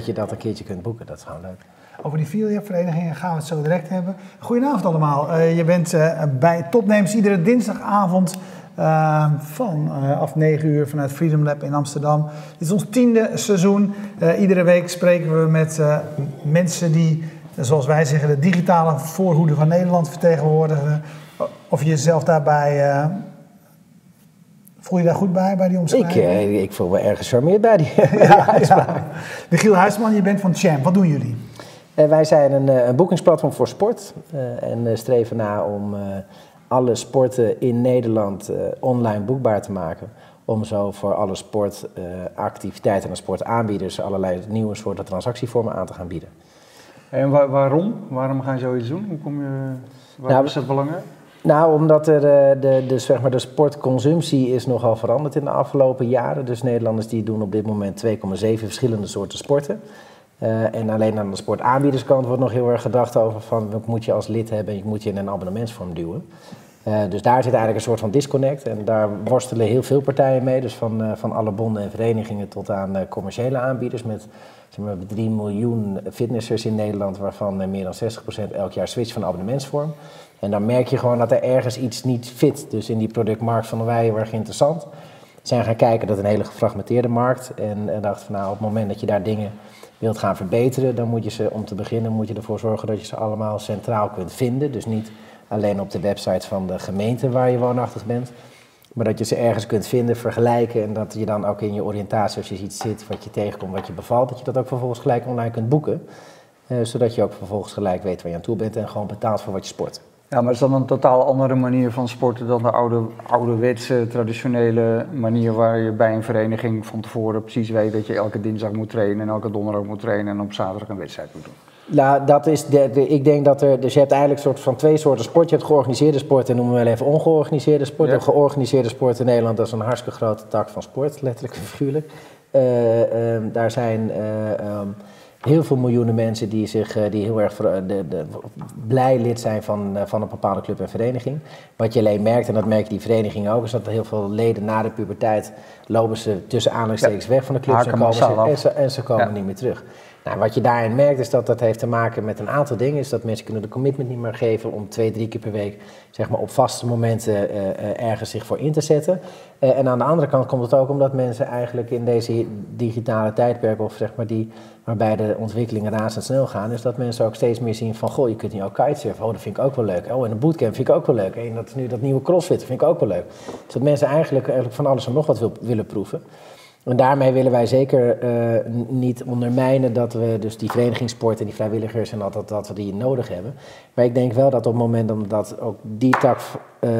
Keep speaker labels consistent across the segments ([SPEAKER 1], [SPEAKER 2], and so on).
[SPEAKER 1] dat, je dat een keertje kunt boeken, dat is gewoon leuk.
[SPEAKER 2] Over die verenigingen gaan we het zo direct hebben. Goedenavond allemaal. Uh, je bent uh, bij Topnames iedere dinsdagavond uh, van af 9 uur vanuit Freedom Lab in Amsterdam. Dit is ons tiende seizoen. iedere week spreken we met mensen die, zoals wij zeggen, de digitale voorhoede van Nederland vertegenwoordigen. Of je jezelf daarbij Voel je daar goed bij, bij die omschrijving?
[SPEAKER 1] Ik, eh, ik voel me erg gecharmeerd bij die,
[SPEAKER 2] ja, ja. Michiel Huisman, je bent van Champ. Wat doen jullie?
[SPEAKER 1] Uh, wij zijn een, eh, een, boekingsplatform voor sport. Uh, en streven na om alle sporten in Nederland online boekbaar te maken. Om zo voor alle sportactiviteiten en sportaanbieders allerlei nieuwe soorten transactievormen aan te gaan bieden.
[SPEAKER 3] En waarom? Waarom ga je zoiets doen? Hoe kom je, waarom nou, is dat belangrijk?
[SPEAKER 1] Nou, omdat er, eh, de, de, zeg maar de sportconsumptie is nogal veranderd in de afgelopen jaren. Dus Nederlanders die doen op dit moment 2,7 verschillende soorten sporten. Uh, en alleen aan de sportaanbiederskant wordt nog heel erg gedacht over van wat moet je als lid hebben en moet je in een abonnementsvorm duwen. Uh, dus daar zit eigenlijk een soort van disconnect en daar worstelen heel veel partijen mee. Dus van, van alle bonden en verenigingen tot aan commerciële aanbieders met zeg maar, 3 miljoen fitnessers in Nederland, waarvan meer dan 60% elk jaar switcht van abonnementsvorm. En dan merk je gewoon dat er ergens iets niet fit. Dus in die productmarkt van wij heel erg interessant. Zijn gaan kijken, dat een hele gefragmenteerde markt. En, en dachten van nou, op het moment dat je daar dingen wilt gaan verbeteren, dan moet je ze, om te beginnen, moet je ervoor zorgen dat je ze allemaal centraal kunt vinden. Dus niet alleen op de website van de gemeente waar je woonachtig bent. Maar dat je ze ergens kunt vinden, vergelijken en dat je dan ook in je oriëntatie, als je iets zit wat je tegenkomt, wat je bevalt, dat je dat ook vervolgens gelijk online kunt boeken. Eh, zodat je ook vervolgens gelijk weet waar je aan toe bent en gewoon betaalt voor wat je sport.
[SPEAKER 3] Ja, maar is dat een totaal andere manier van sporten dan de oude, ouderwetse, traditionele manier waar je bij een vereniging van tevoren precies weet dat je elke dinsdag moet trainen en elke donderdag moet trainen en op zaterdag een wedstrijd moet doen?
[SPEAKER 1] Nou, dat is de, ik denk dat er, dus je hebt eigenlijk soort van twee soorten sport. Je hebt georganiseerde sport en noemen we wel even ongeorganiseerde sport. Ja. georganiseerde sport in Nederland, dat is een hartstikke grote tak van sport, letterlijk en figuurlijk. Uh, um, daar zijn uh, um, heel veel miljoenen mensen die, zich, eh, die heel erg de, de, blij lid zijn van, eh, van een bepaalde club en vereniging. Wat je alleen merkt, en dat merken die verenigingen ook, is dat er heel veel leden na de puberteit lopen ze tussen aanhalingstekens weg van de club en, komen ze, en, ze, en ze komen niet meer terug. Nou, wat je daarin merkt is dat dat heeft te maken met een aantal dingen. Is dat mensen kunnen de commitment niet meer geven om twee, drie keer per week zeg maar, op vaste momenten uh, ergens zich voor in te zetten. Uh, en aan de andere kant komt het ook omdat mensen eigenlijk in deze digitale tijdperk, of zeg maar die waarbij de ontwikkelingen razendsnel gaan, is dat mensen ook steeds meer zien van, goh, je kunt nu ook kitesurfen, oh, dat vind ik ook wel leuk. Oh, en een bootcamp vind ik ook wel leuk. En dat nu dat nieuwe crossfit vind ik ook wel leuk. Dus dat mensen eigenlijk, eigenlijk van alles en nog wat wil, willen proeven. En daarmee willen wij zeker uh, niet ondermijnen dat we dus die verenigingssport en die vrijwilligers en dat, dat, dat we die nodig hebben. Maar ik denk wel dat op het moment dat ook die tak, uh,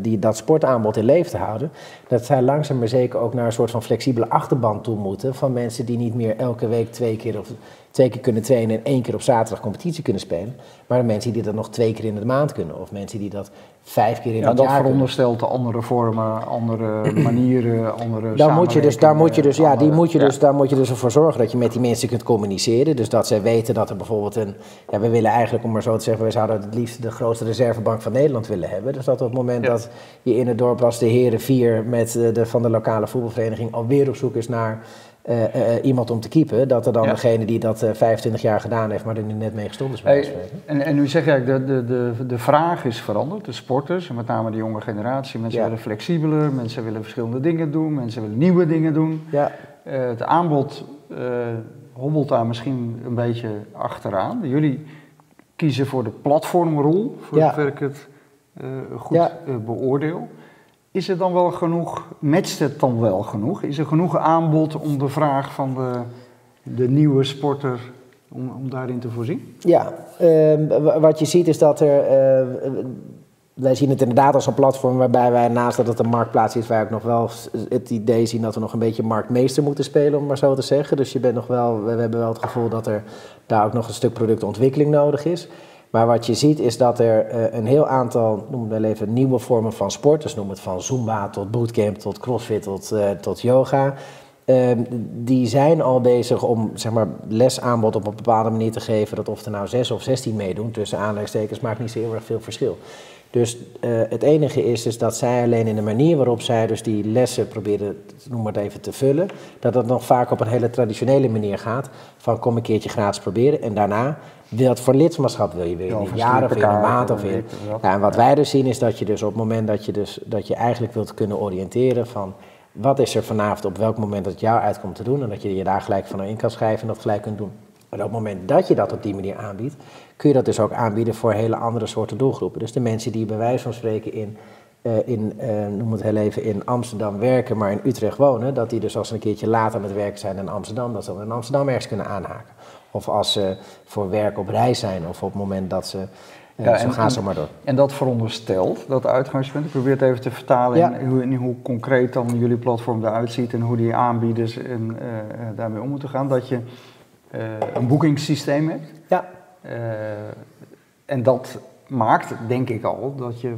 [SPEAKER 1] die, dat sportaanbod in leven te houden, dat zij langzaam maar zeker ook naar een soort van flexibele achterband toe moeten van mensen die niet meer elke week twee keer of twee keer kunnen trainen en één keer op zaterdag competitie kunnen spelen. Maar mensen die dat nog twee keer in de maand kunnen. Of mensen die dat vijf keer in ja, het jaar
[SPEAKER 3] kunnen. dat veronderstelt andere vormen, andere manieren, andere
[SPEAKER 1] daar moet je dus, daar moet je dus, ja, die moet je dus, daar moet je dus ervoor zorgen dat je met die mensen kunt communiceren. Dus dat zij weten dat er bijvoorbeeld een... Ja, we willen eigenlijk, om maar zo te zeggen, we zouden het liefst de grootste reservebank van Nederland willen hebben. Dus dat op het moment dat je in het dorp als de heren vier met de, van de lokale voetbalvereniging alweer op zoek is naar uh, uh, iemand om te keepen, dat er dan degene die dat uh, 25 jaar gedaan heeft, maar er nu net mee gestopt is. Hey,
[SPEAKER 3] en, en nu zeg je eigenlijk, de, de, de, de vraag is veranderd. De sporters, en met name de jonge generatie, mensen willen flexibeler, mensen willen verschillende dingen doen, mensen willen nieuwe dingen doen. Ja. het aanbod hobbelt daar misschien een beetje achteraan. Jullie kiezen voor de platformrol, voor zover ik het goed beoordeel. Is er dan wel genoeg, matcht het dan wel genoeg? Is er genoeg aanbod om de vraag van de, de nieuwe sporter, om, om daarin te voorzien?
[SPEAKER 1] Ja, uh, wat je ziet is dat er, uh, wij zien het inderdaad als een platform waarbij wij naast dat het een marktplaats is, waar ook nog wel het idee zien dat we nog een beetje marktmeester moeten spelen, om maar zo te zeggen. Dus je bent nog wel, we hebben wel het gevoel dat er daar ook nog een stuk productontwikkeling nodig is. Maar wat je ziet is dat er uh, een heel aantal, noem wel even, nieuwe vormen van sport, dus noem het van Zumba tot bootcamp tot crossfit tot, uh, tot yoga, uh, die zijn al bezig om zeg maar, lesaanbod op een bepaalde manier te geven. Dat of er nou zes of zestien meedoen, tussen aanleidingstekens, maakt niet zo heel erg veel verschil. Dus uh, het enige is, is dat zij alleen in de manier waarop zij dus die lessen proberen, noem maar even, te vullen, dat dat nog vaak op een hele traditionele manier gaat. Van kom een keertje gratis proberen en daarna wil het voor lidmaatschap wil je weer ja, een jaar of in een maand of in. Ja, en wat wij dus zien is dat je dus op het moment dat je dus dat je eigenlijk wilt kunnen oriënteren van wat is er vanavond op welk moment dat het jou uitkomt te doen en dat je je daar gelijk van in kan schrijven en dat gelijk kunt doen. Maar op het moment dat je dat op die manier aanbiedt, kun je dat dus ook aanbieden voor hele andere soorten doelgroepen. Dus de mensen die bij wijze van spreken in, uh, in uh, noem het heel even, in Amsterdam werken, maar in Utrecht wonen, dat die dus als ze een keertje later met werk zijn in Amsterdam, dat ze in Amsterdam ergens kunnen aanhaken. Of als ze voor werk op reis zijn, of op het moment dat ze. Uh, ja, zo gaan ze maar door.
[SPEAKER 3] En dat veronderstelt, dat uitgangspunt, ik probeer het even te vertalen ja. in, hoe, in, hoe, concreet dan jullie platform eruit ziet en hoe die aanbieders en, daarmee om moeten gaan, dat je een boekingssysteem hebt.
[SPEAKER 1] Ja.
[SPEAKER 3] En dat maakt, denk ik al, dat je,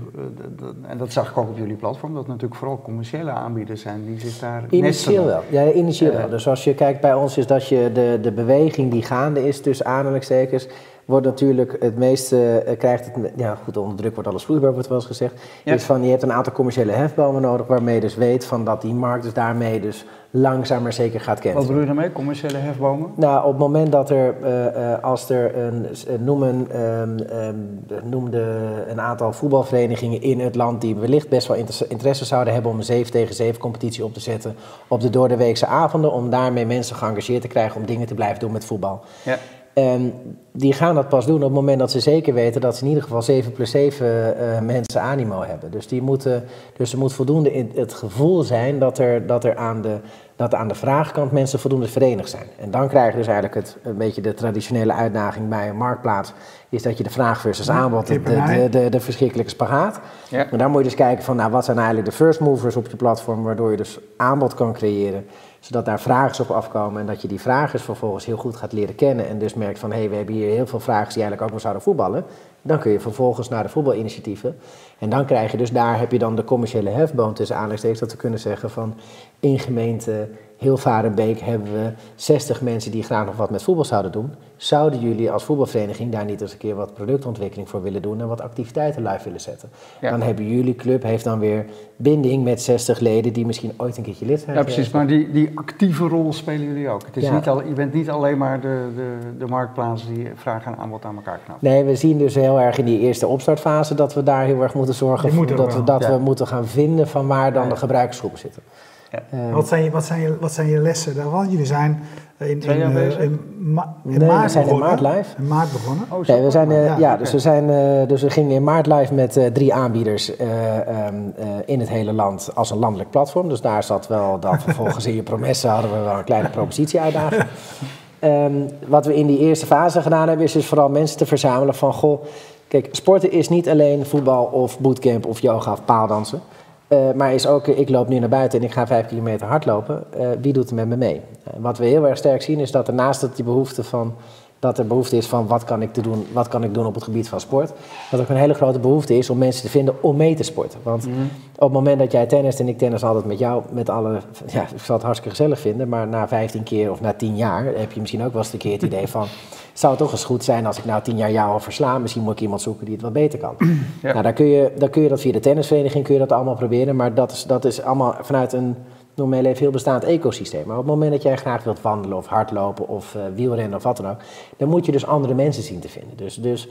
[SPEAKER 3] en dat zag ik ook op jullie platform, dat natuurlijk vooral commerciële aanbieders zijn die zich daar.
[SPEAKER 1] Initieel wel, ja, initieel wel. Dus als je kijkt bij ons, is dat je de, de beweging die gaande is tussen aanhalingstekens wordt natuurlijk het meeste, uh, krijgt het, ja goed, onder druk wordt alles vloeibaar, wordt wel eens gezegd, is van je hebt een aantal commerciële hefbomen nodig waarmee je dus weet van dat die markt dus daarmee dus langzaam maar zeker gaat kennen.
[SPEAKER 3] Wat bedoel je daarmee, commerciële hefbomen?
[SPEAKER 1] Nou, op het moment dat er, uh, als er een, noemen, um, um, noemde een aantal voetbalverenigingen in het land die wellicht best wel interesse zouden hebben om een 7 tegen 7 competitie op te zetten op de doordeweekse avonden, om daarmee mensen geëngageerd te krijgen om dingen te blijven doen met voetbal. Ja. En die gaan dat pas doen op het moment dat ze zeker weten dat ze in ieder geval 7 plus 7 uh, mensen animo hebben. Dus, die moeten, dus er moet voldoende in het gevoel zijn dat er, dat er aan, de, dat aan de vraagkant mensen voldoende verenigd zijn. En dan krijg je dus eigenlijk het, een beetje de traditionele uitdaging bij een marktplaats. Is dat je de vraag versus aanbod, de, de, de, de, verschrikkelijke spagaat. Ja. Maar dan moet je dus kijken van nou, wat zijn eigenlijk de first movers op je platform, waardoor je dus aanbod kan creëren zodat daar vragen op afkomen en dat je die vragers vervolgens heel goed gaat leren kennen. En dus merkt van hé, hey, we hebben hier heel veel vragen die eigenlijk ook wel zouden voetballen. Dan kun je vervolgens naar de voetbalinitiatieven. En dan krijg je dus, daar heb je dan de commerciële hefboom tussen aanleidingstekens, dat we kunnen zeggen van in gemeente heel Varenbeek hebben we 60 mensen die graag nog wat met voetbal zouden doen. Zouden jullie als voetbalvereniging daar niet eens een keer wat productontwikkeling voor willen doen en wat activiteiten live willen zetten? Dan hebben jullie club heeft dan weer binding met 60 leden die misschien ooit een keertje lid zijn.
[SPEAKER 3] Ja, precies. Maar die, die actieve rol spelen jullie ook. Het is niet al, je bent niet alleen maar de, de, de marktplaats die vraag en aanbod aan elkaar knapt.
[SPEAKER 1] Nee, we zien dus heel erg in die eerste opstartfase dat we daar heel erg moeten zorgen voor dat, we, dat we moeten gaan vinden van waar dan de gebruikersgroepen zitten.
[SPEAKER 2] Ja. Uh, wat, zijn je, wat, zijn je, wat zijn je lessen daarvan? Jullie zijn in, in, uh, in, ma in
[SPEAKER 1] nee,
[SPEAKER 2] maart
[SPEAKER 1] we zijn
[SPEAKER 2] begonnen.
[SPEAKER 1] in maart live.
[SPEAKER 2] In maart begonnen?
[SPEAKER 1] Oh, nee, we zijn, uh, ja, ja, dus, we zijn, dus we gingen in maart live met drie aanbieders um, in het hele land als een landelijk platform. Dus daar zat wel dat vervolgens in je promesse hadden we wel een kleine propositie-uitdaging. Um, wat we in die eerste fase gedaan hebben, is dus vooral mensen te verzamelen van... Goh, kijk, sporten is niet alleen voetbal of bootcamp of yoga of paaldansen... Uh, maar is ook, ik loop nu naar buiten en ik ga vijf kilometer hardlopen. Uh, wie doet er met me mee? Uh, wat we heel erg sterk zien is dat er naast dat die behoefte van dat er behoefte is van wat kan ik, te doen, wat kan ik doen op het gebied van sport. Dat er ook een hele grote behoefte is om mensen te vinden om mee te sporten. Want mm -hmm. op het moment dat jij tennist en ik tennis altijd met jou, met alle, ja, ik zal het hartstikke gezellig vinden, maar na 15 keer of na 10 jaar heb je misschien ook wel eens een keer het idee van, zou het toch eens goed zijn als ik nou 10 jaar jou al versla, misschien moet ik iemand zoeken die het wat beter kan. Ja. Nou, dan kun, je, dan kun je dat via de tennisvereniging, kun je dat allemaal proberen, maar dat is, dat is allemaal vanuit een noem heel even heel bestaand ecosysteem. Maar op het moment dat jij graag wilt wandelen of hardlopen of uh, wielrennen of wat dan ook, dan moet je dus andere mensen zien te vinden. Dus, dus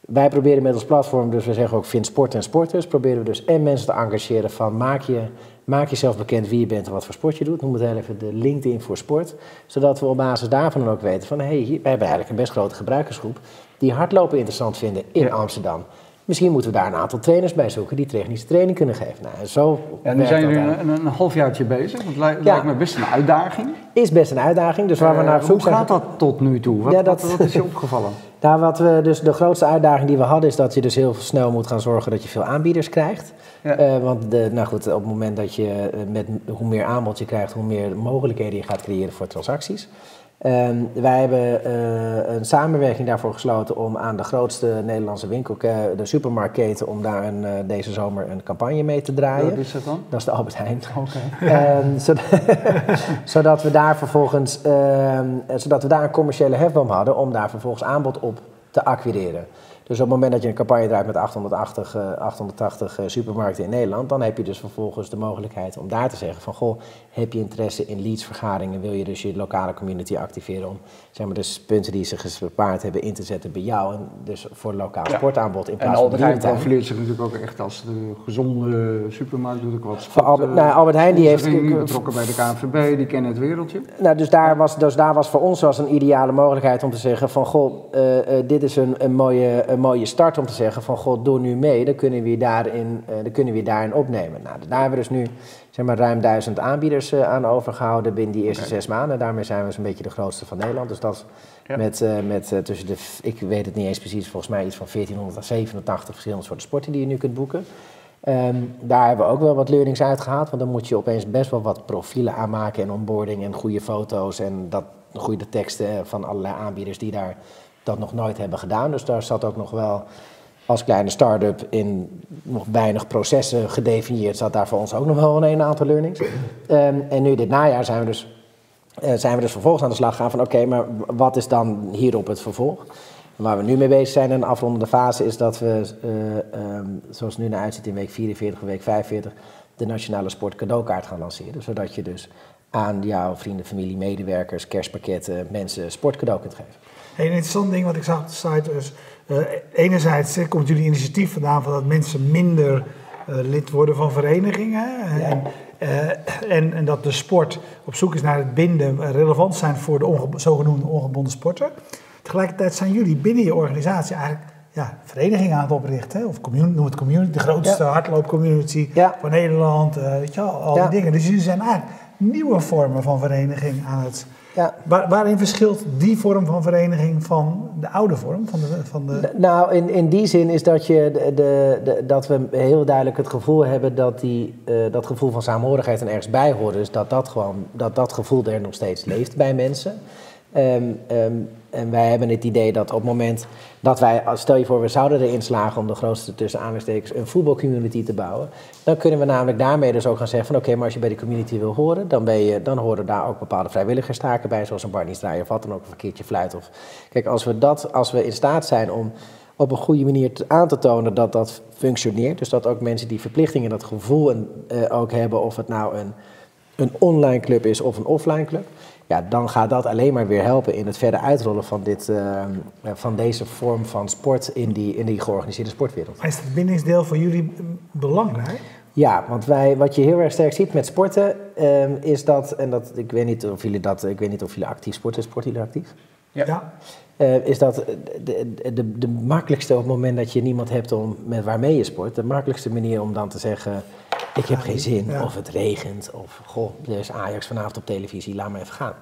[SPEAKER 1] wij proberen met ons platform, dus we zeggen ook vind sport en sporters, proberen we dus en mensen te engageren van maak, je, maak jezelf bekend wie je bent en wat voor sport je doet. Noem het heel even de LinkedIn voor sport, zodat we op basis daarvan dan ook weten van hé, hey, we hebben eigenlijk een best grote gebruikersgroep die hardlopen interessant vinden in. Amsterdam. Misschien moeten we daar een aantal trainers bij zoeken die technische training kunnen geven. Nou, zo
[SPEAKER 3] ja, nu zijn jullie een, een halfjaartje bezig. Het lijkt, ja. lijkt me best een uitdaging.
[SPEAKER 1] Is best een uitdaging. Dus waar uh, we naar
[SPEAKER 3] Hoe gaat dat tot nu toe? Wat, ja, dat, wat, wat is je opgevallen?
[SPEAKER 1] nou, wat we dus de grootste uitdaging die we hadden is dat je dus heel snel moet gaan zorgen dat je veel aanbieders krijgt. Ja. Uh, want de, nou goed, op het moment dat je met hoe meer aanbod je krijgt, hoe meer mogelijkheden je gaat creëren voor transacties. Um, wij hebben uh, een samenwerking daarvoor gesloten om aan de grootste Nederlandse winkel, de supermarktketen, om daar een, uh, deze zomer een campagne mee te draaien.
[SPEAKER 3] Wat is dat dan?
[SPEAKER 1] Dat is de Albert Heijn. Okay. Um, zodat, zodat we daar vervolgens, uh, zodat we daar een commerciële hefboom hadden om daar vervolgens aanbod op te acquireren. Dus op het moment dat je een campagne draait met 880, 880 uh, supermarkten in Nederland, dan heb je dus vervolgens de mogelijkheid om daar te zeggen van goh, heb je interesse in leadsvergaderingen, wil je dus je lokale community activeren om zeg maar, dus punten die ze gespaard hebben in te zetten bij jou en dus voor lokaal sportaanbod in plaats
[SPEAKER 3] en van Albert Heijn profileert zich natuurlijk ook echt als de gezonde supermarkt, doet ook wat sport,
[SPEAKER 1] Albert, nou, Albert Heijn die heeft
[SPEAKER 3] betrokken bij de KNVB, die kennen het wereldje.
[SPEAKER 1] Nou, dus daar was, dus daar was voor ons was een ideale mogelijkheid om te zeggen van goh, uh, uh, dit is een, een mooie een mooie start om te zeggen van god, doe nu mee, dan kunnen we je daarin, uh, dan kunnen we daarin opnemen. Nou, daar hebben we dus nu zeg maar, ruim duizend aanbieders uh, aan overgehouden binnen die eerste zes maanden. Daarmee zijn we zo'n beetje de grootste van Nederland. Dus dat ja. met, uh, met tussen de, ik weet het niet eens precies, volgens mij iets van 1487 verschillende soorten sporten die je nu kunt boeken. Um, daar hebben we ook wel wat learnings uitgehaald, want dan moet je opeens best wel wat profielen aanmaken en onboarding en goede foto's en dat, goede teksten van allerlei aanbieders die daar dat nog nooit hebben gedaan. Dus daar zat ook nog wel als kleine start-up in nog weinig processen gedefinieerd, zat daar voor ons ook nog wel een aantal learnings. Um, en nu dit najaar zijn we dus, uh, zijn we dus vervolgens aan de slag gaan van oké, okay, maar wat is dan hierop het vervolg? En waar we nu mee bezig zijn in de afrondende fase is dat we, uh, um, zoals het nu naar uitziet in week 44 of week 45, de nationale sport cadeaukaart gaan lanceren. Zodat je dus aan jouw vrienden, familie, medewerkers, kerstpakketten, mensen sportcadeau kunt geven.
[SPEAKER 2] Een interessant ding wat ik zag op de site is, uh, enerzijds komt jullie initiatief vandaan van dat mensen minder uh, lid worden van verenigingen. En, en, en, dat de sport op zoek is naar het binden relevant zijn voor de onge zogenoemde ongebonden sporten. Tegelijkertijd zijn jullie binnen je organisatie eigenlijk ja, verenigingen aan het oprichten. Of community, noem het community, de grootste ja. hardloopcommunity ja. van Nederland. weet je wel, al die dingen. Dus jullie zijn eigenlijk nieuwe vormen van vereniging aan het ja. Waar, waarin verschilt die vorm van vereniging van de oude vorm? Van de, van de...
[SPEAKER 1] Nou, in, in die zin is dat, je de, de, de, dat we heel duidelijk het gevoel hebben dat die, uh, dat gevoel van saamhorigheid er ergens bij hoort. Dus dat dat, gewoon, dat dat gevoel er nog steeds leeft bij mensen. Um, um, en wij hebben het idee dat op het moment dat wij, stel je voor, we zouden erin slagen om de grootste tussen aanhalingstekens een voetbalcommunity te bouwen, dan kunnen we namelijk daarmee dus ook gaan zeggen van oké, maar als je bij de community wil horen, dan, ben je, dan horen daar ook bepaalde vrijwilligerstaken bij, zoals een Barney Draai of wat dan ook, een keertje fluit. Of, kijk, als we, dat, als we in staat zijn om op een goede manier aan te tonen dat dat functioneert, dus dat ook mensen die verplichtingen dat gevoel en, uh, ook hebben, of het nou een, een online club is of een offline club, ja, dan gaat dat alleen maar weer helpen in het verder uitrollen van, dit, uh, van deze vorm van sport in die, in die georganiseerde sportwereld.
[SPEAKER 2] Maar is het bindingsdeel voor jullie belangrijk?
[SPEAKER 1] Ja, want wij, wat je heel erg sterk ziet met sporten, uh, is dat, en dat, ik weet niet of jullie dat, ik weet niet of jullie actief sporten, sporten jullie actief?
[SPEAKER 2] Ja. ja.
[SPEAKER 1] Uh, is dat de, de, de, makkelijkste op het moment dat je niemand hebt om, met waarmee je sport, de makkelijkste manier om dan te zeggen, ik heb geen zin, ja. of het regent, of goh, er is Ajax vanavond op televisie, laat me even gaan.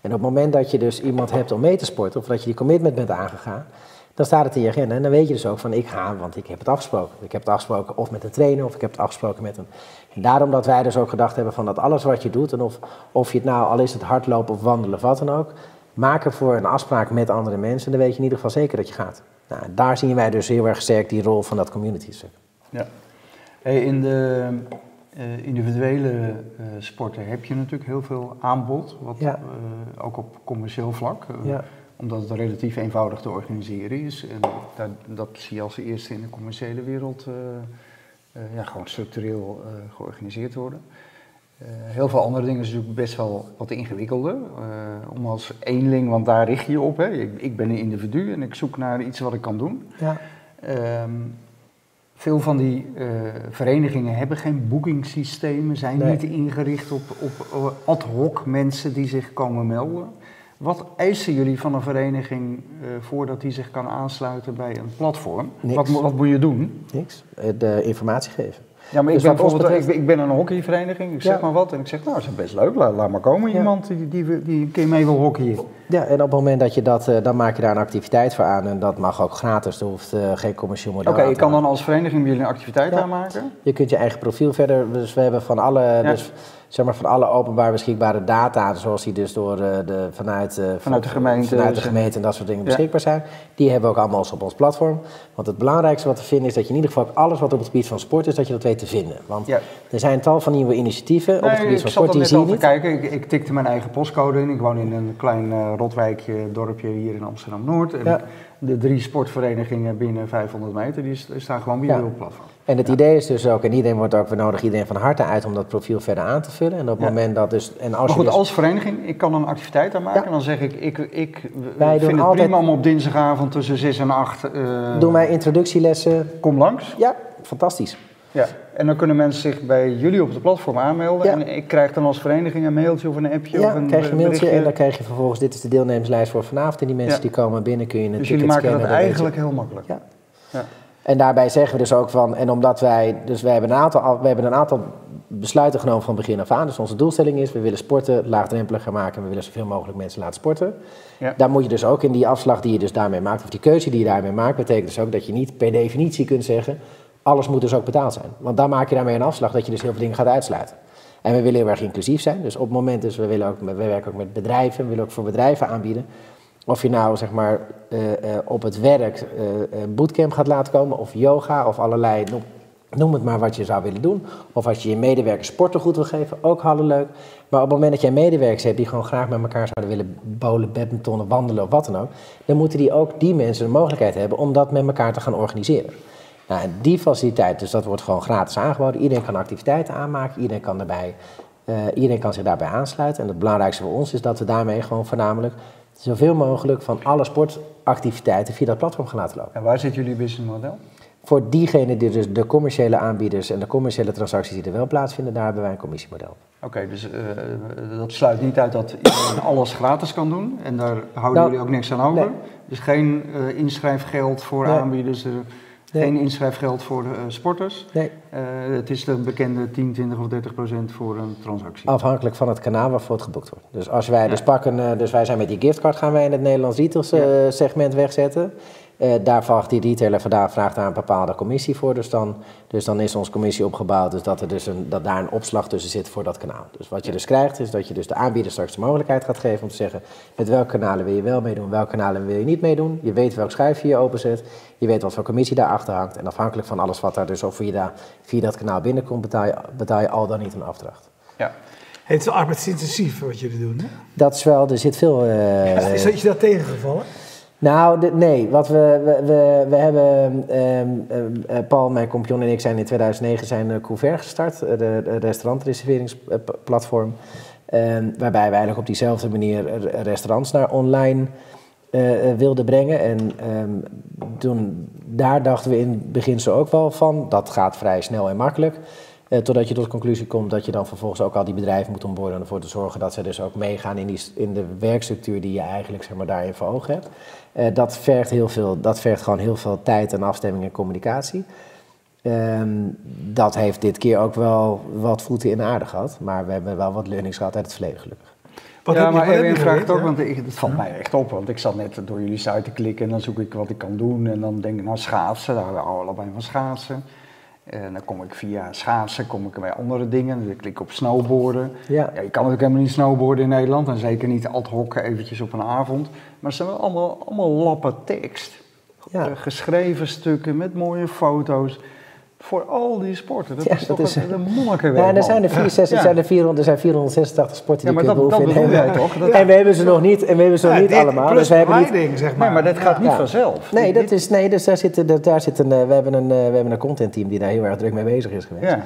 [SPEAKER 1] En op het moment dat je dus iemand hebt om mee te sporten, of dat je die commitment bent aangegaan, dan staat het in je agenda. En dan weet je dus ook van, ik ga, want ik heb het afgesproken. Ik heb het afgesproken of met een trainer, of ik heb het afgesproken met een... En daarom dat wij dus ook gedacht hebben van dat alles wat je doet, en of, of je het nou, al is het hardlopen of wandelen of wat dan ook, maak ervoor een afspraak met andere mensen, dan weet je in ieder geval zeker dat je gaat. Nou, daar zien wij dus heel erg sterk die rol van dat community stuk.
[SPEAKER 3] Ja. Hey, in de uh, individuele uh, sporten heb je natuurlijk heel veel aanbod, wat, ja. uh, ook op commercieel vlak. Ja. Omdat het relatief eenvoudig te organiseren is. En dat, dat zie je als eerste in de commerciële wereld ja, gewoon structureel georganiseerd worden. heel veel andere dingen is natuurlijk best wel wat ingewikkelder. om als eenling, want daar richt je je op. Hè. Ik, ik, ben een individu en ik zoek naar iets wat ik kan doen. Ja. Um, veel van die uh, verenigingen hebben geen boekingssystemen, zijn nee. niet ingericht op, op ad hoc mensen die zich komen melden. Wat eisen jullie van een vereniging uh, voordat die zich kan aansluiten bij een platform? Wat, wat, moet je doen?
[SPEAKER 1] Niks. De informatie geven.
[SPEAKER 3] Ja, maar dus ik, ben bijvoorbeeld, betreft... ik, ik, ben een hockeyvereniging, ik zeg ja. maar wat en ik zeg, nou, dat is best leuk, laat, laat maar komen ja. iemand die, die, die een keer mee wil hockeyen.
[SPEAKER 1] Ja, en op het moment dat je dat, uh, dan maak je daar een activiteit voor aan en dat mag ook gratis, er hoeft uh, geen commercieel model
[SPEAKER 3] Oké, okay, je kan dan als vereniging jullie een activiteit ja. aanmaken?
[SPEAKER 1] Je kunt je eigen profiel verder, dus we hebben van alle, dus, zeg maar van alle openbaar beschikbare data, zoals die dus door uh, de, vanuit,
[SPEAKER 3] vanuit de gemeente,
[SPEAKER 1] vanuit de gemeente en dat soort dingen beschikbaar zijn, die hebben we ook allemaal op ons platform. Want het belangrijkste wat we vinden is dat je in ieder geval alles wat op het gebied van sport is, dat je dat weet te vinden. Want er zijn tal van nieuwe initiatieven nee, op het gebied van sport die zie je niet.
[SPEAKER 3] Kijken. Ik, ik tikte mijn eigen postcode in, ik woon in een klein Rotwijkje, dorpje hier in Amsterdam-Noord. En de drie sportverenigingen binnen 500 meter, die staan gewoon weer op het platform.
[SPEAKER 1] En het idee is dus ook, en iedereen wordt ook, we nodigen iedereen van harte uit om dat profiel verder aan te vullen. En op het moment dat dus... En
[SPEAKER 3] als maar goed,
[SPEAKER 1] dus-
[SPEAKER 3] als vereniging, ik kan een activiteit aanmaken. En dan zeg ik, ik, ik Wij vind het altijd... prima om op dinsdagavond tussen 6 en 8... Uh,
[SPEAKER 1] eh, doen wij introductielessen.
[SPEAKER 3] Kom langs.
[SPEAKER 1] Ja, fantastisch.
[SPEAKER 3] Ja, en dan kunnen mensen zich bij jullie op het platform aanmelden. En ik krijg dan als vereniging een mailtje of een appje
[SPEAKER 1] ja,
[SPEAKER 3] of een
[SPEAKER 1] krijg je een mailtje en dan krijg je vervolgens... dit is de deelnemerslijst voor vanavond. En die mensen die komen binnen kun je een
[SPEAKER 3] dus jullie maken dat eigenlijk heel makkelijk.
[SPEAKER 1] Ja. ja. En daarbij zeggen we dus ook van... en omdat wij... dus wij hebben een aantal, we hebben een aantal besluiten genomen van begin af aan. Dus onze doelstelling is, we willen sporten laagdrempeliger maken... en we willen zoveel mogelijk mensen laten sporten. Ja. Daar moet je dus ook in die afslag die je dus daarmee maakt... of die keuze die je daarmee maakt... betekent dus ook dat je niet per definitie kunt zeggen alles moet dus ook betaald zijn. Want dan maak je daarmee een afslag dat je dus heel veel dingen gaat uitsluiten. En we willen heel erg inclusief zijn. Dus op het moment, dus we, willen ook, we werken ook met bedrijven, we willen ook voor bedrijven aanbieden. Of je nou zeg maar uh, uh, op het werk een bootcamp gaat laten komen, of yoga, of allerlei, noem, het maar wat je zou willen doen. Of als je je medewerkers sporten goed wil geven, ook hadden leuk. Maar op het moment dat jij medewerkers hebt die gewoon graag met elkaar zouden willen bowlen, badmintonnen, wandelen of wat dan ook, dan moeten die ook die mensen de mogelijkheid hebben om dat met elkaar te gaan organiseren. Nou, die faciliteit, dus dat wordt gewoon gratis aangeboden. Iedereen kan activiteiten aanmaken, iedereen kan, daarbij, uh, iedereen kan zich daarbij aansluiten. En het belangrijkste voor ons is dat we daarmee gewoon voornamelijk zoveel mogelijk van alle sportactiviteiten via dat platform gaan laten lopen.
[SPEAKER 3] En waar zit jullie businessmodel?
[SPEAKER 1] Voor diegenen die dus de commerciële aanbieders en de commerciële transacties die er wel plaatsvinden, daar hebben wij een commissiemodel.
[SPEAKER 3] Oké, dus uh, dat sluit niet uit dat iedereen alles gratis kan doen en daar houden nou, jullie ook niks aan over. Dus geen uh, inschrijfgeld voor aanbieders. Geen inschrijfgeld voor uh, sporters. Nee. Uh, het is de bekende 10, 20 of 30 procent voor een transactie.
[SPEAKER 1] Afhankelijk van het kanaal waarvoor het geboekt wordt. Dus als wij dus pakken, uh, dus wij zijn met die giftcard gaan wij in het Nederlands retail segment wegzetten. Uh, daar vraagt die retailer vandaag vraagt daar een bepaalde commissie voor. Dus dan, dus dan is onze commissie opgebouwd dus dat, er dus een, dat daar een opslag tussen zit voor dat kanaal. Dus wat je dus krijgt is dat je dus de aanbieder straks de mogelijkheid gaat geven om te zeggen met welke kanalen wil je wel meedoen, welke kanalen wil je niet meedoen. Je weet welk schuifje je openzet, je weet wat voor commissie daarachter hangt. En afhankelijk van alles wat daar dus over via, via dat kanaal binnenkomt, betaal je, betaal je al dan niet een afdracht.
[SPEAKER 2] Ja. Het is arbeidsintensief wat jullie doen, hè?
[SPEAKER 1] Dat is wel, er zit veel...
[SPEAKER 2] Uh, is je dat tegengevallen?
[SPEAKER 1] Nou, nee. Wat we, we, we, we hebben, um, Paul, mijn compagnon en ik zijn in 2009 zijn uh, Couvert gestart, de, de restaurantreserveringsplatform. Ehm, waarbij we eigenlijk op diezelfde manier restaurants naar online wilden brengen. En toen, daar dachten we in het begin ook wel van, dat gaat vrij snel en makkelijk. Uh, totdat je tot de conclusie komt dat je dan vervolgens ook al die bedrijven moet onboorden. Om ervoor te zorgen dat ze dus ook meegaan in, die, in de werkstructuur die je eigenlijk zeg maar, daarin voor ogen hebt. Uh, dat, vergt heel veel, dat vergt gewoon heel veel tijd en afstemming en communicatie. Um, dat heeft dit keer ook wel wat voeten in de aarde gehad. Maar we hebben wel wat learnings gehad uit het verleden gelukkig.
[SPEAKER 3] Wat ja, maar Erwin vraagt ook, want ik, het valt mij echt op. Want ik zat net door jullie site te klikken en dan zoek ik wat ik kan doen. En dan denk ik, nou schaatsen, daar hebben we allebei van schaatsen. En dan kom ik via schaatsen, kom ik bij andere dingen. Dan klik ik op snowboarden. Ja. ja. je kan natuurlijk helemaal niet snowboarden in Nederland. En zeker niet ad hoc eventjes op een avond. Maar het zijn wel allemaal, allemaal lappen tekst. Ja. Uh, geschreven stukken met mooie foto's voor al die sporten. Dat is toch is, een, monnikenwerk.
[SPEAKER 1] Ja, er zijn er, 64, zijn er, 400, er zijn 486 sporten die ja, maar je kunt
[SPEAKER 3] dat, dat toch? Dat
[SPEAKER 1] en we hebben ze nog niet, en we hebben ze nog niet allemaal.
[SPEAKER 2] Dus we hebben niet, zeg maar.
[SPEAKER 3] Nee, maar dat gaat niet vanzelf.
[SPEAKER 1] Nee, dat is, nee dus daar zit, daar zit een, eh, we, hebben een, eh, we hebben een contentteam die daar heel erg druk mee bezig is geweest. Ja.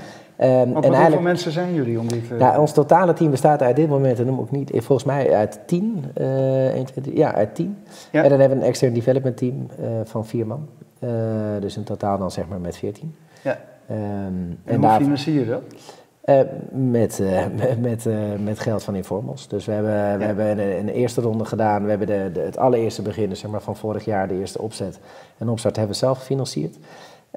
[SPEAKER 3] Um, en hoeveel mensen zijn jullie om dit... Uh...
[SPEAKER 1] Nou, ons totale team bestaat uit dit moment, en noem ik niet, volgens mij uit 10. Uh, 1, 2, 3, ja, uit 10. Ja. En dan hebben we een extern development team uh, van vier man. Dus in totaal dan zeg maar met 14. Ja.
[SPEAKER 3] Um, en, en hoe financier je dat?
[SPEAKER 1] Uh, met, uh, met, uh, met geld van Informals. Dus we hebben, ja. we hebben een, een, eerste ronde gedaan. We hebben de, de, het allereerste begin, zeg maar van vorig jaar, de eerste opzet. En opstart hebben we zelf gefinancierd.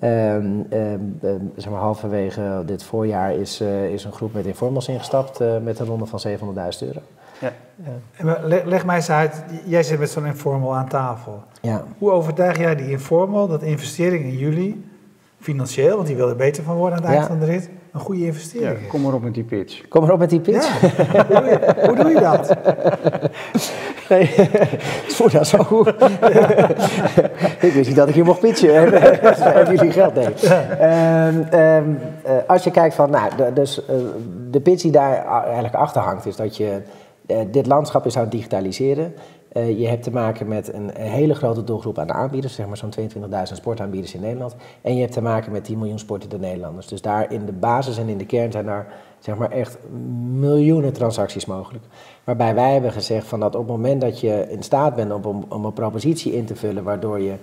[SPEAKER 1] Um, um, zeg maar halverwege dit voorjaar is, is een groep met Informals ingestapt met een ronde van 700.000 euro. Ja.
[SPEAKER 2] Leg, leg mij eens uit, jij zit met zo'n Informal aan tafel. Ja. Hoe overtuig jij die Informal dat investering in jullie financieel, want die wil er beter van worden aan het eind van de rit, een goede investering
[SPEAKER 3] ja, Kom maar op met die pitch.
[SPEAKER 1] Kom maar op met die pitch.
[SPEAKER 2] Ja. hoe, doe je, hoe, doe je, dat?
[SPEAKER 1] Nee, voel dat zo goed. ik wist niet dat ik hier mocht pitchen. Hebben jullie geld? Nee. Um, um, uh, als je kijkt van, nou, de, dus uh, de pitch die daar eigenlijk achter hangt, is dat je uh, dit landschap is aan het digitaliseren. Uh, je hebt te maken met een, hele grote doelgroep aan aanbieders, zeg maar zo'n 22.000 sportaanbieders in Nederland. En je hebt te maken met 10 miljoen sportende Nederlanders. Dus daar in de basis en in de kern zijn daar zeg maar echt miljoenen transacties mogelijk. Waarbij wij hebben gezegd van dat op het moment dat je in staat bent om, om een propositie in te vullen waardoor je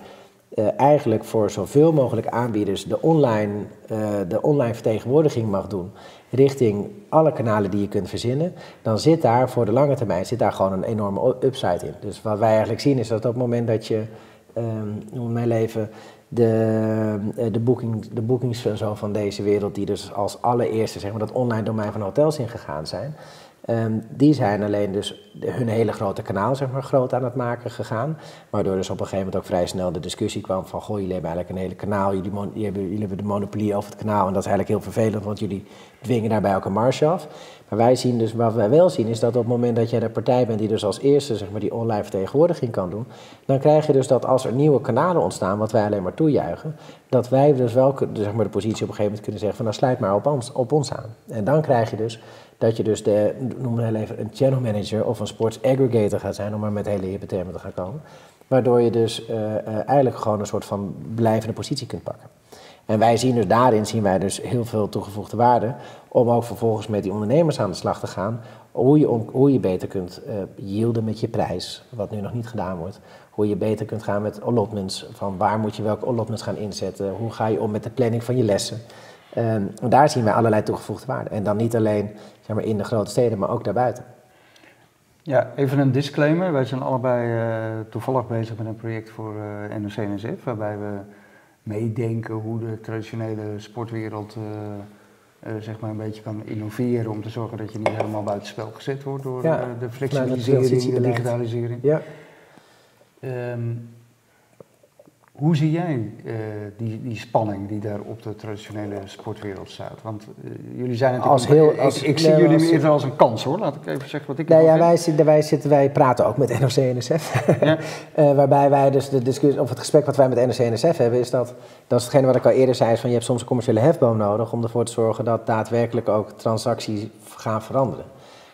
[SPEAKER 1] uh, eigenlijk voor zoveel mogelijk aanbieders de online, uh, de online vertegenwoordiging mag doen richting alle kanalen die je kunt verzinnen, dan zit daar voor de lange termijn zit daar gewoon een enorme upside in. Dus wat wij eigenlijk zien is dat op het moment dat je, um, noem mijn leven, de, eh, de, booking, de bookings zo van deze wereld, die dus als allereerste zeg maar, dat online domein van hotels ingegaan zijn, Ehm, die zijn alleen dus hun hele grote kanaal zeg maar, groot aan het maken gegaan. Waardoor dus op een gegeven moment ook vrij snel de discussie kwam van... goh, jullie hebben eigenlijk een hele kanaal, jullie, hebben, jullie hebben de monopolie over het kanaal... en dat is eigenlijk heel vervelend, want jullie dwingen daarbij ook een marge af. Maar wij zien dus, wat wij wel zien, is dat op het moment dat jij de partij bent... die dus als eerste zeg maar, die online vertegenwoordiging kan doen... dan krijg je dus dat als er nieuwe kanalen ontstaan, wat wij alleen maar toejuichen... dat wij dus wel zeg maar, de positie op een gegeven moment kunnen zeggen van... nou sluit maar op ons, op ons aan. En dan krijg je dus dat je dus de, noem het even, een channel manager of een sports aggregator gaat zijn, om maar met hele hippe termen te gaan komen. Waardoor je dus uh, uh, eigenlijk gewoon een soort van blijvende positie kunt pakken. En wij zien dus daarin zien wij dus heel veel toegevoegde waarde om ook vervolgens met die ondernemers aan de slag te gaan. Hoe je, hoe je beter kunt uh, yielden met je prijs, wat nu nog niet gedaan wordt. Hoe je beter kunt gaan met allotments, van waar moet je welke allotments gaan inzetten. Hoe ga je om met de planning van je lessen. Um, daar zien wij allerlei toegevoegde waarde. En dan niet alleen zeg maar, in de grote steden, maar ook daarbuiten.
[SPEAKER 3] Ja, even een disclaimer. Wij zijn allebei uh, toevallig bezig met een project voor uh, eh, NOC-NSF, waarbij we meedenken hoe de traditionele sportwereld uh, zeg maar een beetje kan innoveren om te zorgen dat je niet helemaal buitenspel gezet wordt door ja, de flexibilisering, de digitalisering. Ja. Um, hoe zie jij uh, die, die spanning die daar op de traditionele sportwereld staat? Want uh, jullie zijn natuurlijk... Als heel, als, ik, ik zie jullie meer als een kans hoor, laat ik even zeggen wat ik
[SPEAKER 1] nou ja, wij, zitten, wij, zitten, wij praten ook met NOC-NSF. Ja. uh, waarbij wij dus de discussie, of het gesprek wat wij met NOC-NSF hebben, is dat, dat is hetgene wat ik al eerder zei, is van je hebt soms een commerciële hefboom nodig om ervoor te zorgen dat daadwerkelijk ook transacties gaan veranderen.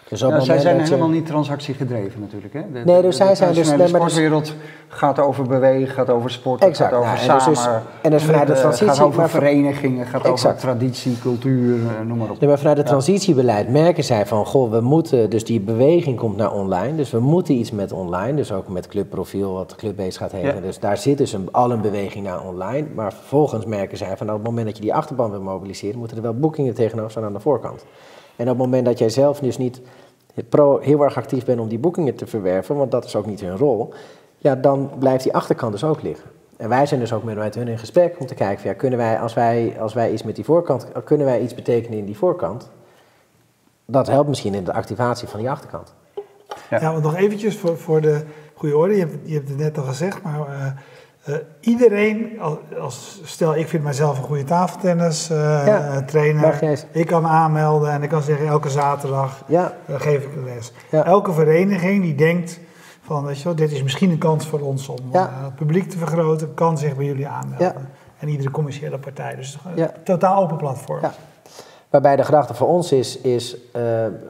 [SPEAKER 3] Dus ja, zij zijn helemaal niet transactiegedreven natuurlijk. Hè?
[SPEAKER 1] De, nee, dus zij zijn dus...
[SPEAKER 3] De sportwereld gaat over bewegen, gaat over sport, gaat over nou, samen. Dus,
[SPEAKER 1] en dus vanuit de transitie...
[SPEAKER 3] gaat over verenigingen, gaat over traditie, cultuur, eh, noem maar op.
[SPEAKER 1] Nee, maar vanuit het transitiebeleid merken zij van... Goh, we moeten... Dus die beweging komt naar online. Dus we moeten iets met online. Dus ook met clubprofiel, wat Clubbase gaat heten. Dus daar zit dus een, al een beweging naar online. Maar vervolgens merken zij van... op het moment dat je die achterban wil mobiliseren... moeten er wel boekingen tegenover staan aan de voorkant. En op het moment dat jij zelf dus niet pro heel erg actief bent om die boekingen te verwerven, want dat is ook niet hun rol, ja, dan blijft die achterkant dus ook liggen. En wij zijn dus ook met, hun in gesprek om te kijken, van, ja, kunnen wij als, wij, als wij iets met die voorkant, kunnen wij iets betekenen in die voorkant? Dat helpt misschien in de activatie van die achterkant.
[SPEAKER 2] Ja, ja want nog eventjes voor, voor de goede orde, je hebt, je hebt het net al gezegd, maar uh, uh, iedereen, als, stel ik vind mijzelf een goede tafeltennis uh, ja, trainer, ik kan me aanmelden en ik kan zeggen elke zaterdag ja. uh, geef ik een les. Ja. Elke vereniging die denkt van, weet je wel, dit is misschien een kans voor ons om het publiek te vergroten, kan zich bij jullie aanmelden. En iedere commerciële partij, dus een totaal open platform.
[SPEAKER 1] Waarbij de gedachte voor ons is, is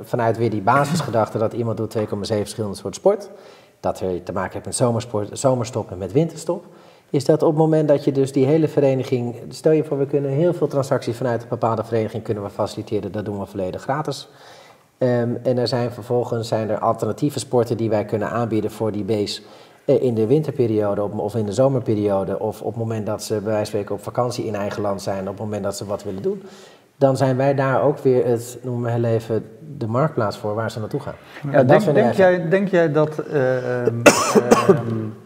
[SPEAKER 1] vanuit weer die basisgedachte dat iemand doet 2,7 verschillende soorten sport. Dat er te maken heeft met zomersport, zomerstop en met winterstop is dat op het moment dat je dus die hele vereniging, stel je voor we kunnen heel veel transacties vanuit een bepaalde vereniging kunnen we faciliteren, dat doen we volledig gratis. Um, en er zijn vervolgens zijn er alternatieve sporten die wij kunnen aanbieden voor die base eh, in de winterperiode of in de zomerperiode of op het moment dat ze bij wijze van spreken op vakantie in eigen land zijn, op het moment dat ze wat willen doen. Dan zijn wij daar ook weer het, noemen we heel even, de marktplaats voor waar ze naartoe gaan.
[SPEAKER 3] Ja, denk, denk, jij, denk jij dat uh,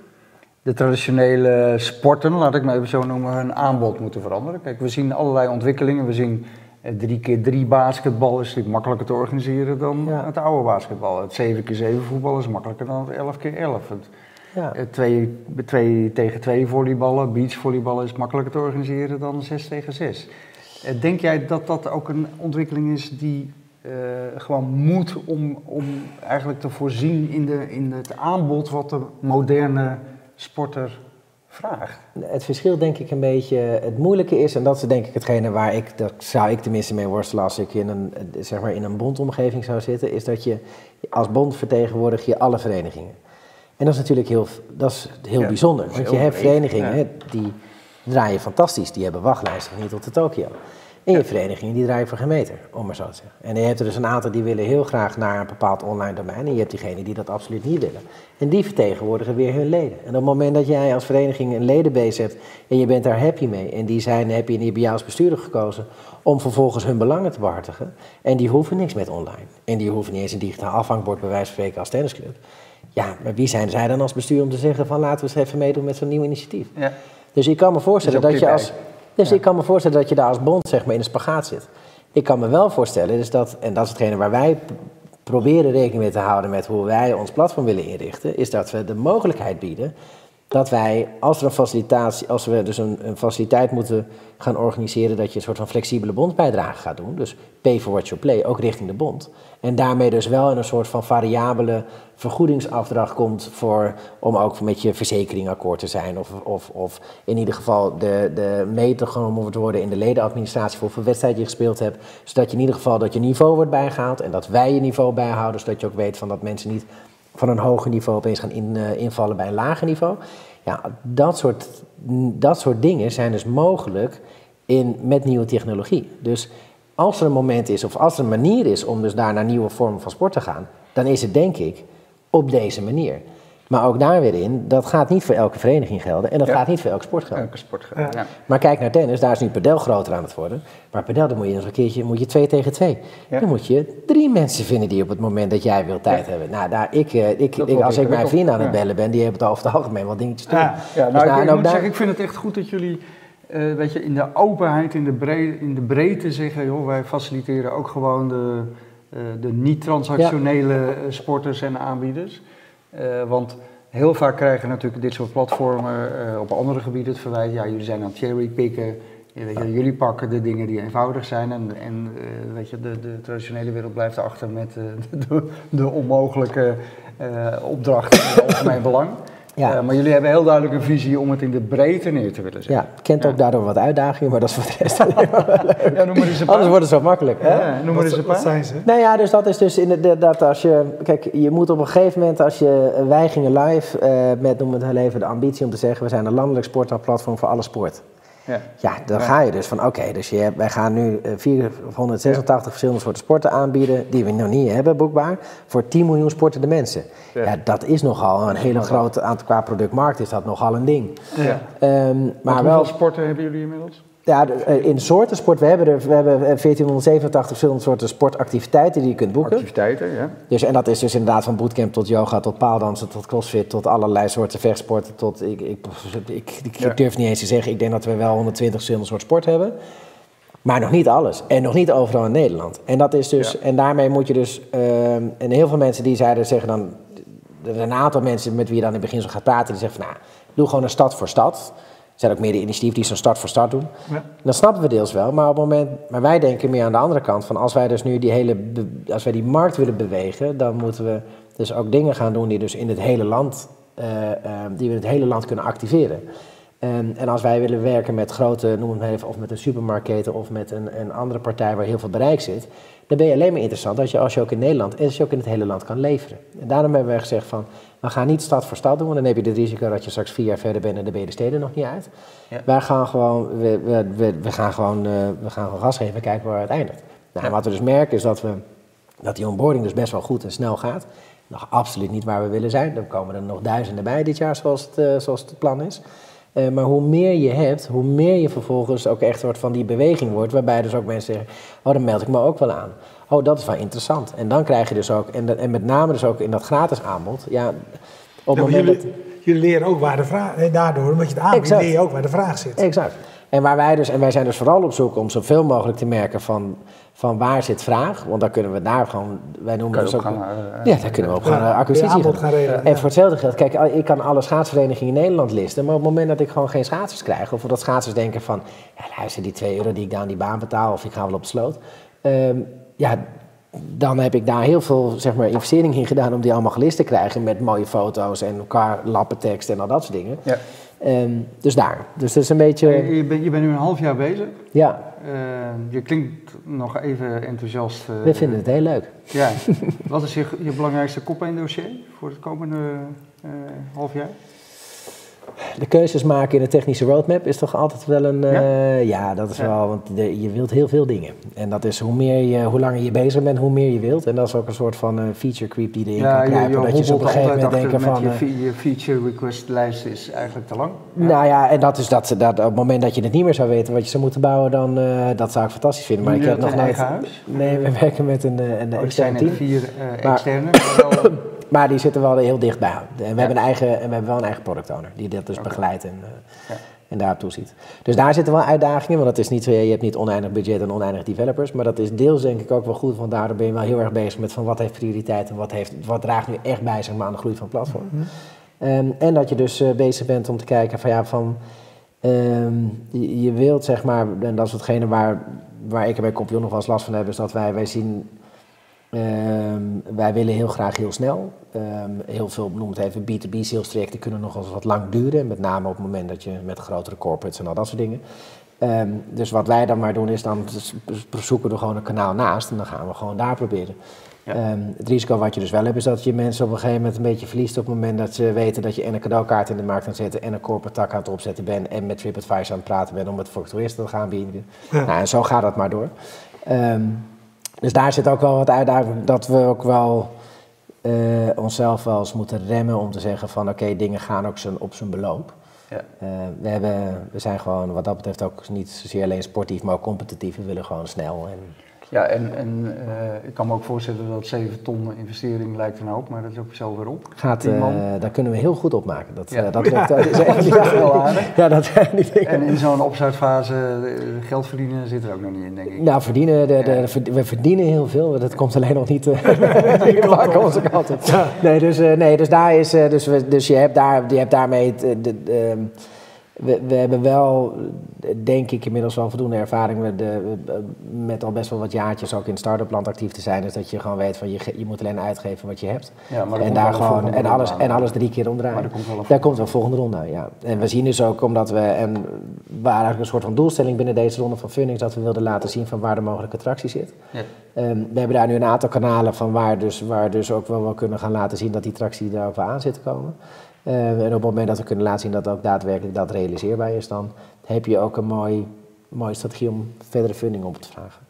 [SPEAKER 3] de traditionele sporten, laat ik maar even zo noemen, hun aanbod moeten veranderen. Kijk, we zien allerlei ontwikkelingen. We zien eh, drie keer drie basketbal is natuurlijk makkelijker te organiseren dan het oude basketbal. Het 7 keer 7 voetbal is makkelijker dan het 11 keer 11. Het, ja. het twee, twee tegen twee volleyballen, beachvolleyballen is makkelijker te organiseren dan 6 tegen 6. Eh, denk jij dat dat ook een ontwikkeling is die uh, gewoon moet om, om eigenlijk te voorzien in, de, in het aanbod wat de moderne sporter vraagt?
[SPEAKER 1] Het verschil denk ik een beetje, het moeilijke is, en dat is denk ik hetgene waar ik, dat zou ik tenminste mee worstelen als ik in een, zeg maar in een bondomgeving zou zitten, is dat je als bond vertegenwoordig je alle verenigingen. En dat is natuurlijk heel, dat is heel bijzonder. Want je hebt verenigingen die draaien fantastisch. Die hebben wachtlijsten niet tot de Tokio. En je verenigingen die draaien voor geen meter, om maar zo te zeggen. En je hebt er dus een aantal die willen heel graag naar een bepaald online domein. En je hebt diegenen die dat absoluut niet willen. En die vertegenwoordigen weer hun leden. En op het moment dat jij als vereniging een ledenbase hebt en je bent daar happy mee. En die zijn happy en die hebben jou als bestuurder gekozen om vervolgens hun belangen te behartigen. En die hoeven niks met online. En die hoeven niet eens een digitaal afhangbord bij wijze van spreken als tennisclub. Ja, maar wie zijn zij dan als bestuur om te zeggen van laten we eens even meedoen met zo'n nieuw initiatief? Ja. Dus ik kan me voorstellen dat je als... Dus ik kan me voorstellen dat je daar als bond zeg maar, in een spagaat zit. Ik kan me wel voorstellen, dus dat, en dat is hetgene waar wij proberen rekening mee te houden met hoe wij ons platform willen inrichten, is dat we de mogelijkheid bieden dat wij, als, er een facilitatie, als we dus een, faciliteit moeten gaan organiseren, dat je een soort van flexibele bondbijdrage gaat doen. Dus pay for what you play, ook richting de bond. En daarmee dus wel in een soort van variabele vergoedingsafdracht komt voor, om ook met je verzekering akkoord te zijn. Of, of, of in ieder geval de, de meter genomen wordt worden in de ledenadministratie voor hoeveel wedstrijd je gespeeld hebt. Zodat je in ieder geval dat je niveau wordt bijgehaald en dat wij je niveau bijhouden. Zodat je ook weet van dat mensen niet van een hoger niveau opeens gaan in, uh, invallen bij een lager niveau. Ja, dat soort, dat soort dingen zijn dus mogelijk in, met nieuwe technologie. Dus als er een moment is of als er een manier is om dus daar naar nieuwe vormen van sport te gaan, dan is het denk ik op deze manier. Maar ook daar weer in, dat gaat niet voor elke vereniging gelden en dat gaat niet voor elke sport gelden.
[SPEAKER 3] Elke sport gelden. Ja.
[SPEAKER 1] Maar kijk naar tennis, daar is nu padel groter aan het worden. Maar padel, dan moet je nog een keertje moet je twee tegen twee. Dan moet je drie mensen vinden die op het moment dat jij wil tijd hebben. Nou, daar, ik, eh, ik, ik als ik mijn vrienden aan het bellen ben, die hebben het over het algemeen wat dingetjes te doen. Ja,
[SPEAKER 3] dus nou, nou, ik, moet zeggen, ik vind het echt goed dat jullie uh, weet je, in de openheid, in de, breedte, in de breedte zeggen, joh, wij faciliteren ook gewoon de, uh, de niet-transactionele sporters en aanbieders. Uh, want heel vaak krijgen natuurlijk dit soort platformen op andere gebieden het verwijt, ja, jullie zijn aan het cherrypicken. Weet je, jullie pakken de dingen die eenvoudig zijn en, en weet je, de, de traditionele wereld blijft achter met de, de, onmogelijke opdrachten in het algemeen belang. Ja. Uh, maar jullie hebben heel duidelijk een visie om het in de breedte neer te willen zetten.
[SPEAKER 1] Ja, kent ook daardoor wat uitdagingen, maar dat is voor de rest ja, noem maar eens een paar. Anders wordt het zo makkelijk. Hè?
[SPEAKER 3] Ja, noem maar eens een paar. Wat zijn ze?
[SPEAKER 1] Nou ja, dus dat is dus inderdaad als je... Kijk, je moet op een gegeven moment als je... Wij gingen live uh, met, noem het heel even, de ambitie om te zeggen... we zijn een landelijk sportplatform voor alle sport. Ja, ja dan ga je dus van oké, dus je wij gaan nu 486 ja. verschillende soorten sporten aanbieden die we nog niet hebben boekbaar voor 10 miljoen sportende mensen. Ja. dat is nogal een hele grote aantal qua productmarkt is dat nogal een ding. Ja.
[SPEAKER 3] Um, maar wel sporten hebben jullie inmiddels?
[SPEAKER 1] Ja, eh, in soorten sport, we hebben, er, we hebben 1487 verschillende soorten sportactiviteiten die je kunt boeken.
[SPEAKER 3] Activiteiten, ja.
[SPEAKER 1] Dus, en dat is dus inderdaad van bootcamp tot yoga, tot paaldansen, tot crossfit, tot allerlei soorten vechtsporten. Tot, ik, ik, ik, ik durf niet eens te zeggen, ik denk dat we wel 120 verschillende soorten sport hebben. Maar nog niet alles. En nog niet overal in Nederland. En, dat is dus, en daarmee moet je dus... Uh, en heel veel mensen die zeiden, zeggen dan... Er zijn een aantal mensen met wie je dan in het begin zo gaat praten... die zeggen van, nou, doe gewoon een stad voor stad... Er zijn ook meer de initiatieven die zo'n start voor start doen. Ja. Dat snappen we deels wel, maar op het moment, maar wij denken meer aan de andere kant van als wij dus nu die hele, als wij die markt willen bewegen, dan moeten we dus ook dingen gaan doen die dus in het hele land, uh, uh, die we in het hele land kunnen activeren. En, en als wij willen werken met grote, noem het maar even, of met een supermarktketen of met een, een andere partij waar heel veel bereik zit, dan ben je alleen maar interessant als je, als je ook in Nederland en als je ook in het hele land kan leveren. En daarom hebben wij gezegd van, we gaan niet stad voor stad doen, want dan heb je het risico dat je straks vier jaar verder bent en dan ben je de steden nog niet uit. Ja. Wij gaan gewoon, we, we, we, gaan gewoon, uh, we gaan gewoon gas geven en kijken waar het eindigt. Nou, ja. Wat we dus merken is dat, we, dat die onboarding dus best wel goed en snel gaat. Nog absoluut niet waar we willen zijn. Er komen er nog duizenden bij dit jaar, zoals het, uh, zoals het plan is. Uh, maar hoe meer je hebt, hoe meer je vervolgens ook echt wordt van die beweging wordt. Waarbij dus ook mensen zeggen, oh dan meld ik me ook wel aan. Oh, dat is wel interessant. En dan krijg je dus ook, en, en met name dus ook in dat gratis aanbod. Ja,
[SPEAKER 2] op jullie, dat... jullie, leren ook waar de vraag, daardoor, omdat je het aanbiedt, leer je ook waar de vraag zit.
[SPEAKER 1] Exact. En, waar wij dus, en wij zijn dus vooral op zoek om zoveel mogelijk te merken van, van waar zit vraag. Want dan kunnen we daar gewoon, wij noemen dus ook... Gaan, uh, ja, daar kunnen we ook gaan uh, acquisitie gaan. gaan regelen, En voor hetzelfde geld, kijk, ik kan alle schaatsverenigingen in Nederland listen. Maar op het moment dat ik gewoon geen schaatsers krijg, of dat schaatsers denken van, ja luister, die 2 euro die ik daar aan die baan betaal, of ik ga wel op sloot. Um, ja, dan heb ik daar heel veel zeg maar, investering in gedaan om die allemaal gelist te krijgen met mooie foto's en elkaar lappentekst en al dat soort dingen. Ja. Um, dus daar. Dus dat is een beetje...
[SPEAKER 3] Je bent, je bent nu een half jaar bezig.
[SPEAKER 1] Ja.
[SPEAKER 3] Uh, je klinkt nog even enthousiast. Uh,
[SPEAKER 1] We vinden het heel leuk.
[SPEAKER 3] Ja. Wat is je, je belangrijkste kop dossier voor het komende uh, half jaar?
[SPEAKER 1] De keuzes maken in de technische roadmap is toch altijd wel een. Ja, uh, ja dat is wel. Want je wilt heel veel dingen. En dat is hoe, meer je, hoe langer je bezig bent, hoe meer je wilt. En dat is ook een soort van uh, feature creep die erin ja, kan kruipen. Je, je dat je op een gegeven moment denkt van.
[SPEAKER 3] Je, uh, je feature request lijst is eigenlijk te lang.
[SPEAKER 1] Nou ja, en dat is dat, dat op het moment dat je het niet meer zou weten wat je zou moeten bouwen, dan dat zou ik fantastisch vinden. Maar ik heb nog nooit. Nee, we werken met een, een
[SPEAKER 3] oh, externe team. vier externe.
[SPEAKER 1] Maar die zitten wel heel dichtbij. En we, hebben, een eigen, en we hebben wel een eigen product owner die dat dus begeleidt en, uh, ja. en daarop toeziet. Dus daar zitten wel uitdagingen, want het is niet, je hebt niet oneindig budget en oneindig developers. Maar dat is deels denk ik ook wel goed, want daardoor ben je wel heel erg bezig met van wat heeft prioriteit en wat, heeft, wat draagt nu echt bij zeg maar, aan de groei van het platform. Mm -hmm. en dat je dus uh, bezig bent om te kijken van ja, van... Um, je, je, wilt zeg maar, en dat is hetgene waar, waar ik er bij Compion nog wel eens last van heb, is dat wij, wij zien Um, wij willen heel graag heel snel. Um, heel veel, noem het even, B2B sales trajecten kunnen nog eens wat lang duren. Met name op het moment dat je met grotere corporates en al dat soort dingen. Um, dus wat wij dan maar doen is dan zoeken we gewoon een kanaal naast en dan gaan we gewoon daar proberen. Ja. het risico wat je dus wel hebt is dat je mensen op een gegeven moment een beetje verliest op het moment dat ze weten dat je en een cadeaukaart in de markt aan het zetten en een corporate tak aan het opzetten bent en met TripAdvisor aan het praten bent om het voor toeristen te gaan bieden. Ja. Nou, en zo gaat dat maar door. Dus daar zit ook wel wat uitdaging dat we ook wel uh, onszelf wel eens moeten remmen om te zeggen van oké, dingen gaan ook zijn, op zijn beloop. Ja. Uh, we, hebben, we zijn gewoon wat dat betreft ook niet zozeer alleen sportief, maar ook competitief. We willen gewoon snel. En,
[SPEAKER 3] ja, en, en uh, ik kan me ook voorstellen dat 7 ton investering lijkt een hoop, maar dat is ook zo weer op.
[SPEAKER 1] Gaat, uh, daar kunnen we heel goed op maken. Dat, ja. uh, dat, ja. dat, is echt wel aardig. Ja, dat.
[SPEAKER 3] En in zo'n opstartfase geld verdienen zit er ook nog niet in, denk ik.
[SPEAKER 1] Nou, verdienen, de, de, de, we verdienen heel veel. Dat komt alleen nog niet uh, onze kant op. Nee, dus, nee, dus daar is, dus, we, dus je hebt, daar, je hebt daarmee de, de we, we, hebben wel, denk ik, inmiddels wel voldoende ervaring met, de, met al best wel wat jaartjes ook in start-up land actief te zijn. Dus dat je gewoon weet van je, je moet alleen uitgeven wat je hebt. Ja, maar en daar gewoon en alles, en alles drie keer omdraaien. Maar komt wel daar komt wel volgende ronde, ja. En we zien dus ook omdat we, en we waren eigenlijk een soort van doelstelling binnen deze ronde van funding, dat we wilden laten zien van waar de mogelijke tractie zit. Ja. Um, we hebben daar nu een aantal kanalen van waar dus, waar dus ook wel, wel kunnen gaan laten zien dat die tractie daar ook wel aan zit te komen. Uh, en op het moment dat we kunnen laten zien dat ook daadwerkelijk dat realiseerbaar is, dan heb je ook een mooi, mooie strategie om verdere funding op te vragen.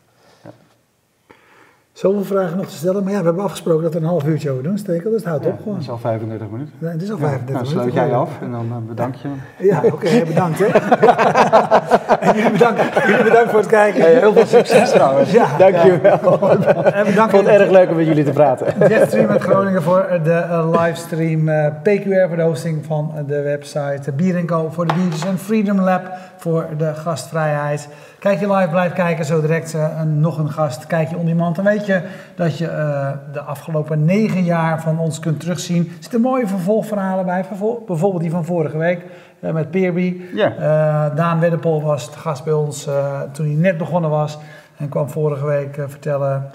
[SPEAKER 2] Zoveel vragen nog te stellen, maar ja, we hebben afgesproken dat we een half uurtje over doen, Stekel, dus het houdt
[SPEAKER 3] ja,
[SPEAKER 2] op gewoon.
[SPEAKER 3] Het is al 35 minuten.
[SPEAKER 2] Nee, het is al 35
[SPEAKER 3] ja,
[SPEAKER 2] nou,
[SPEAKER 3] minuten. sluit jij af en dan uh, bedank je.
[SPEAKER 2] Ja, oké, okay, bedankt hè. en jullie bedankt, jullie bedankt voor het kijken.
[SPEAKER 3] Hey, heel veel succes trouwens.
[SPEAKER 1] Ja, Dankjewel. En bedankt Ik vond het erg leuk om met jullie te praten.
[SPEAKER 2] Jetstream uit Groningen voor de uh, livestream, uh, PQR voor de hosting van de website, Bier Co voor de biertjes en Freedom Lab voor de gastvrijheid. Kijk je live, blijf kijken. Zo direct nog een gast. Kijk je on demand. Dan weet je dat je uh, de afgelopen negen jaar van ons kunt terugzien. Er zitten mooie vervolgverhalen bij. Bijvoorbeeld die van vorige week uh, met Peerby. Yeah. Daan Weddepol was de gast bij ons toen hij net begonnen was. En kwam vorige week vertellen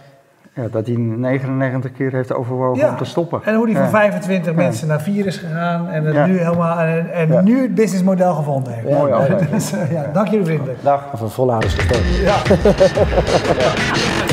[SPEAKER 3] ja, dat hij 99 keer heeft overwogen om te stoppen.
[SPEAKER 2] En hoe hij van 25 mensen naar 4 is gegaan en, het nu, helemaal, en, en nu het businessmodel gevonden heeft.
[SPEAKER 3] Mooi
[SPEAKER 2] dus, ja, dank jullie vrienden.
[SPEAKER 3] Dag.
[SPEAKER 1] Of een volhouders Ja.